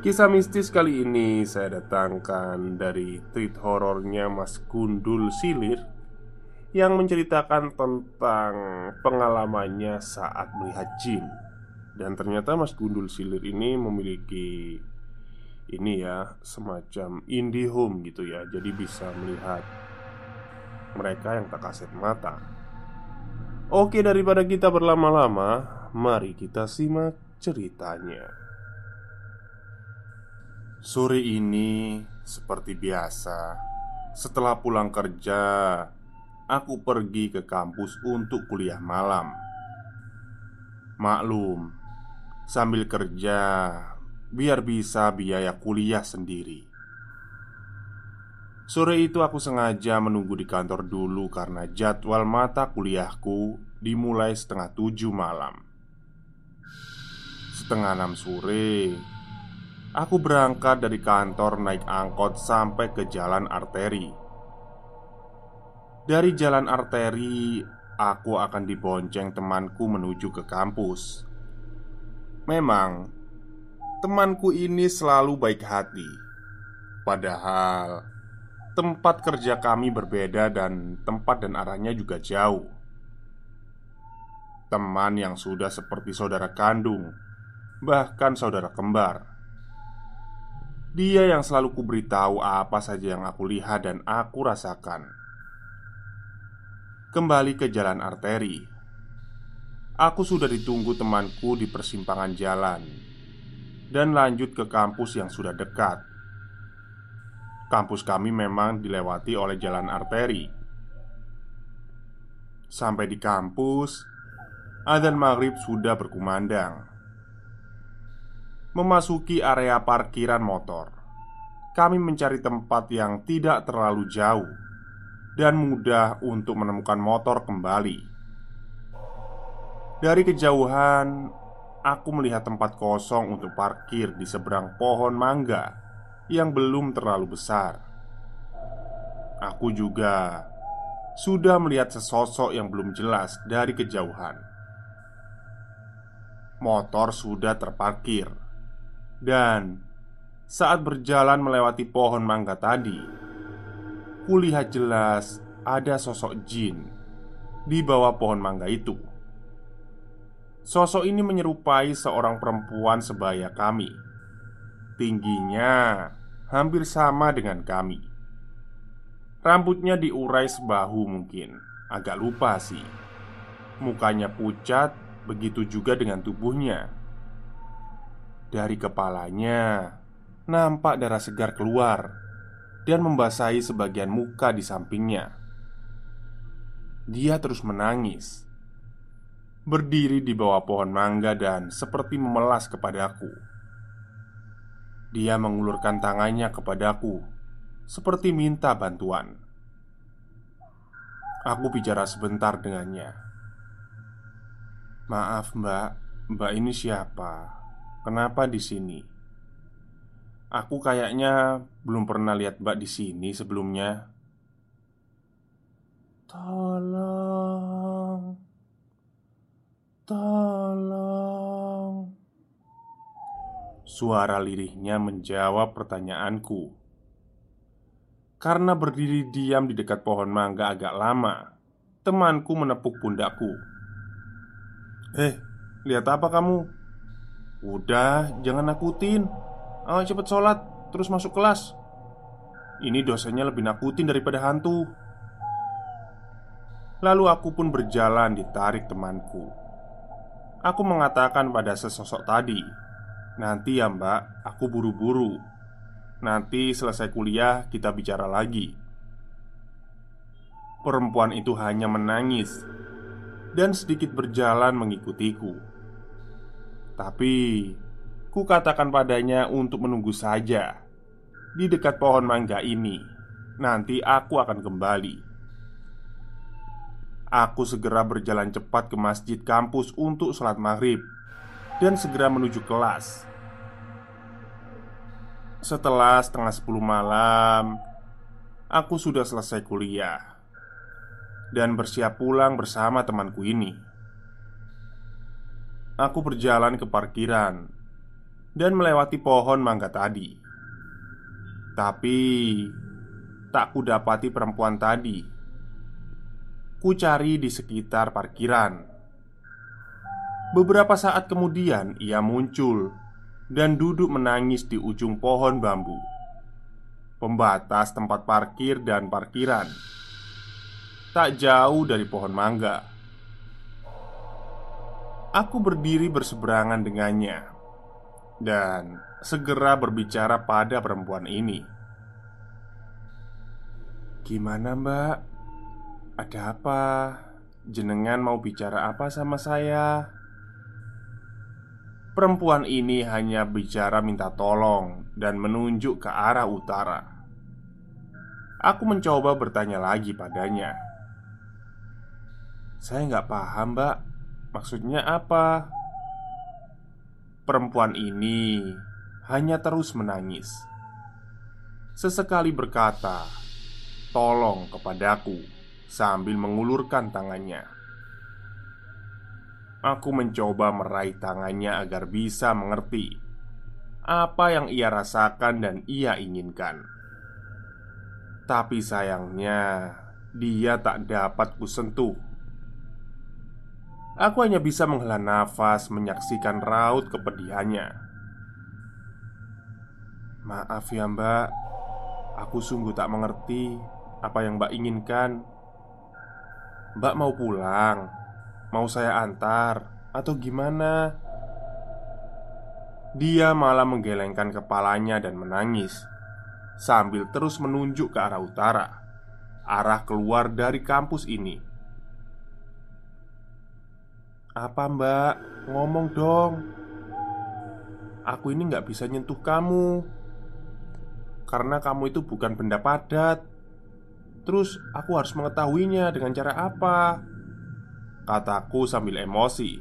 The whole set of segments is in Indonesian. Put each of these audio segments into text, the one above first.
Kisah mistis kali ini saya datangkan dari tweet horornya Mas Gundul Silir Yang menceritakan tentang pengalamannya saat melihat jin. Dan ternyata Mas Gundul Silir ini memiliki Ini ya semacam indie home gitu ya. Jadi bisa melihat mereka yang tak kasat mata. Oke daripada kita berlama-lama Mari kita simak ceritanya Sore ini, seperti biasa, setelah pulang kerja, aku pergi ke kampus untuk kuliah malam. Maklum, sambil kerja, biar bisa biaya kuliah sendiri. Sore itu aku sengaja menunggu di kantor dulu karena jadwal mata kuliahku dimulai setengah tujuh malam. Setengah enam sore, Aku berangkat dari kantor naik angkot sampai ke jalan arteri. Dari jalan arteri, aku akan dibonceng temanku menuju ke kampus. Memang, temanku ini selalu baik hati, padahal tempat kerja kami berbeda dan tempat dan arahnya juga jauh. Teman yang sudah seperti saudara kandung, bahkan saudara kembar. Dia yang selalu kuberitahu apa saja yang aku lihat dan aku rasakan. Kembali ke jalan arteri. Aku sudah ditunggu temanku di persimpangan jalan dan lanjut ke kampus yang sudah dekat. Kampus kami memang dilewati oleh jalan arteri. Sampai di kampus, adzan maghrib sudah berkumandang. Memasuki area parkiran motor. Kami mencari tempat yang tidak terlalu jauh Dan mudah untuk menemukan motor kembali. Dari kejauhan Aku melihat tempat kosong untuk parkir di seberang pohon mangga Yang belum terlalu besar. Aku juga sudah melihat sesosok yang belum jelas dari kejauhan. Motor sudah terparkir dan saat berjalan melewati pohon mangga tadi, kulihat jelas ada sosok jin di bawah pohon mangga itu. Sosok ini menyerupai seorang perempuan sebaya kami. Tingginya hampir sama dengan kami. Rambutnya diurai sebahu mungkin, agak lupa sih. Mukanya pucat, begitu juga dengan tubuhnya dari kepalanya nampak darah segar keluar dan membasahi sebagian muka di sampingnya. Dia terus menangis, berdiri di bawah pohon mangga dan seperti memelas kepadaku. Dia mengulurkan tangannya kepadaku, seperti minta bantuan. Aku bicara sebentar dengannya, Maaf, Mbak. Mbak ini siapa? Kenapa di sini? Aku kayaknya belum pernah lihat Mbak di sini sebelumnya. Tolong, tolong. Suara lirihnya menjawab pertanyaanku. Karena berdiri diam di dekat pohon mangga agak lama, temanku menepuk pundakku. "Eh, lihat apa kamu?" "Udah, jangan nakutin. Ayo cepet sholat, terus masuk kelas." Ini dosanya lebih nakutin daripada hantu. Lalu aku pun berjalan ditarik temanku. Aku mengatakan pada sesosok tadi, "Nanti ya, Mbak, aku buru-buru. Nanti selesai kuliah, kita bicara lagi." Perempuan itu hanya menangis dan sedikit berjalan mengikutiku. Tapi, ku katakan padanya untuk menunggu saja di dekat pohon mangga ini. Nanti aku akan kembali. Aku segera berjalan cepat ke masjid kampus untuk sholat maghrib dan segera menuju kelas. Setelah setengah sepuluh malam, aku sudah selesai kuliah dan bersiap pulang bersama temanku ini. Aku berjalan ke parkiran dan melewati pohon mangga tadi. Tapi tak kudapati perempuan tadi Ku cari di sekitar parkiran. Beberapa saat kemudian, ia muncul dan duduk menangis di ujung pohon bambu, pembatas tempat parkir dan parkiran, tak jauh dari pohon mangga. Aku berdiri berseberangan dengannya dan segera berbicara pada perempuan ini. "Gimana, Mbak? Ada apa? Jenengan mau bicara apa sama saya?" Perempuan ini hanya bicara minta tolong dan menunjuk ke arah utara. Aku mencoba bertanya lagi padanya. Saya nggak paham, Mbak. Maksudnya apa? Perempuan ini hanya terus menangis. Sesekali berkata, "Tolong kepadaku." sambil mengulurkan tangannya. Aku mencoba meraih tangannya agar bisa mengerti apa yang ia rasakan dan ia inginkan. Tapi sayangnya, dia tak dapat kusentuh. Aku hanya bisa menghela nafas menyaksikan raut kepedihannya. Maaf ya, Mbak. Aku sungguh tak mengerti apa yang Mbak inginkan. Mbak mau pulang? Mau saya antar? Atau gimana? Dia malah menggelengkan kepalanya dan menangis Sambil terus menunjuk ke arah utara Arah keluar dari kampus ini Apa mbak? Ngomong dong. Aku ini nggak bisa nyentuh kamu. Karena kamu itu bukan benda padat. Terus aku harus mengetahuinya dengan cara apa? Kataku sambil emosi.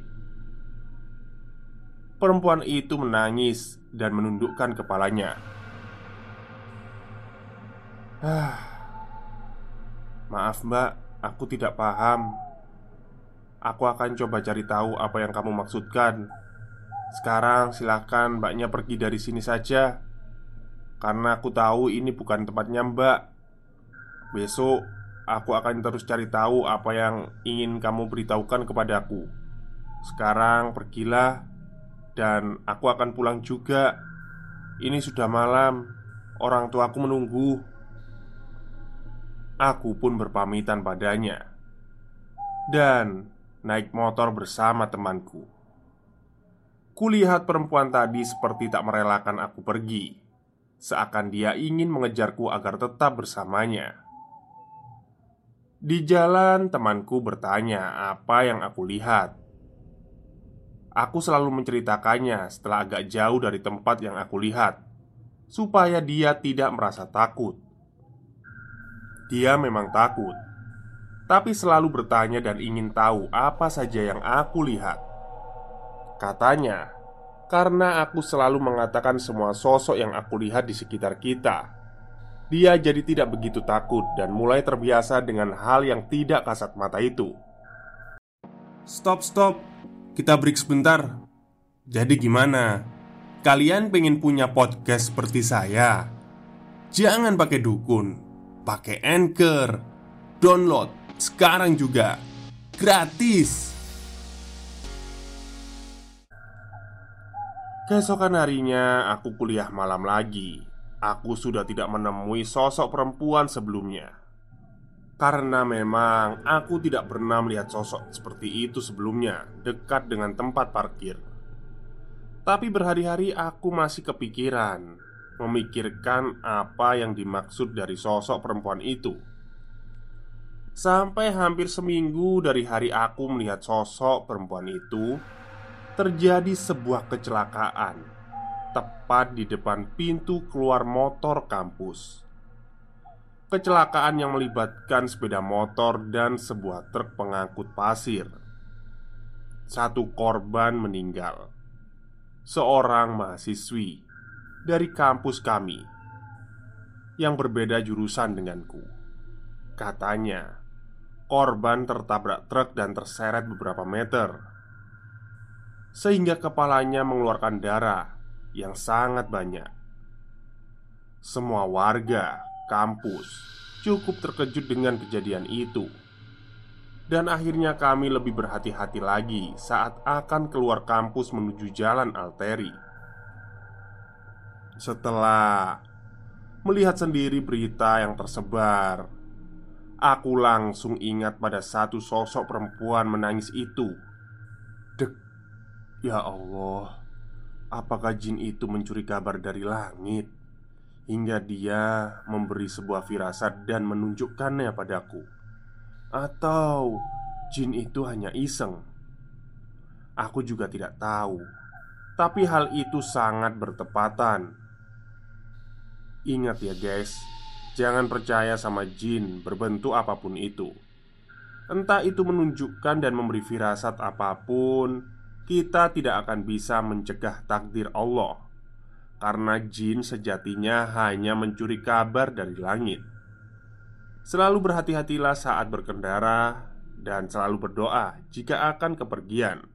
Perempuan itu menangis dan menundukkan kepalanya. Ah, Maaf mbak, aku tidak paham Aku akan coba cari tahu apa yang kamu maksudkan Sekarang silakan mbaknya pergi dari sini saja Karena aku tahu ini bukan tempatnya mbak Besok aku akan terus cari tahu apa yang ingin kamu beritahukan kepadaku. Sekarang pergilah dan aku akan pulang juga. Ini sudah malam. Orang tuaku menunggu. Aku pun berpamitan padanya dan naik motor bersama temanku. Kulihat perempuan tadi seperti tak merelakan aku pergi, seakan dia ingin mengejarku agar tetap bersamanya. Di jalan, temanku bertanya apa yang aku lihat. Aku selalu menceritakannya setelah agak jauh dari tempat yang aku lihat, supaya dia tidak merasa takut. Dia memang takut, tapi selalu bertanya dan ingin tahu apa saja yang aku lihat. Katanya, karena aku selalu mengatakan semua sosok yang aku lihat di sekitar kita, dia jadi tidak begitu takut dan mulai terbiasa dengan hal yang tidak kasat mata itu. Stop, stop. Kita break sebentar. Jadi gimana? Kalian pengen punya podcast seperti saya? Jangan pakai dukun, pakai Anchor. Download sekarang juga. Gratis. Keesokan harinya, aku kuliah malam lagi. Aku sudah tidak menemui sosok perempuan sebelumnya. Karena memang aku tidak pernah melihat sosok seperti itu sebelumnya dekat dengan tempat parkir. Tapi berhari-hari aku masih kepikiran memikirkan apa yang dimaksud dari sosok perempuan itu. Sampai hampir seminggu dari hari aku melihat sosok perempuan itu, terjadi sebuah kecelakaan tepat di depan pintu keluar motor kampus. Kecelakaan yang melibatkan sepeda motor dan sebuah truk pengangkut pasir. Satu korban meninggal, seorang mahasiswi dari kampus kami yang berbeda jurusan denganku. Katanya, korban tertabrak truk dan terseret beberapa meter, sehingga kepalanya mengeluarkan darah yang sangat banyak. Semua warga kampus cukup terkejut dengan kejadian itu, dan akhirnya kami lebih berhati-hati lagi saat akan keluar kampus menuju jalan alteri. Setelah melihat sendiri berita yang tersebar, aku langsung ingat pada satu sosok perempuan menangis itu. Dek, ya Allah, apakah jin itu mencuri kabar dari langit? Hingga dia memberi sebuah firasat dan menunjukkannya padaku. Atau jin itu hanya iseng? Aku juga tidak tahu. Tapi hal itu sangat bertepatan. Ingat ya guys Jangan percaya sama jin berbentuk apa pun itu Entah itu menunjukkan dan memberi firasat apa pun Kita tidak akan bisa mencegah takdir Allah karena jin sejatinya hanya mencuri kabar dari langit. Selalu berhati-hatilah saat berkendara dan selalu berdoa jika akan kepergian.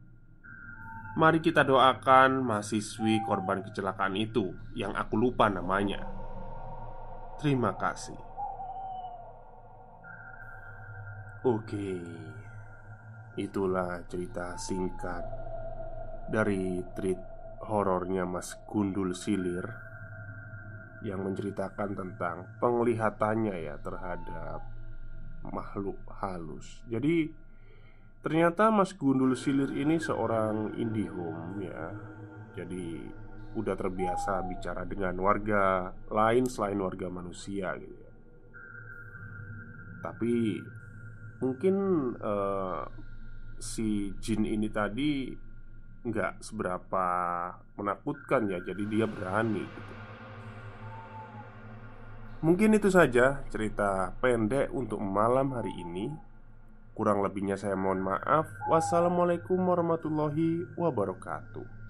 Mari kita doakan mahasiswi korban kecelakaan itu yang aku lupa namanya. Terima kasih. Oke, itulah cerita singkat dari treat horornya Mas Gundul Silir yang menceritakan tentang penglihatannya ya terhadap makhluk halus. Jadi ternyata Mas Gundul Silir ini seorang indihome ya. Jadi udah terbiasa bicara dengan warga lain selain warga manusia gitu ya. Tapi mungkin uh, si jin ini tadi nggak seberapa menakutkan ya jadi dia berani gitu. Mungkin itu saja cerita pendek untuk malam hari ini Kurang lebihnya saya mohon maaf Wassalamualaikum warahmatullahi wabarakatuh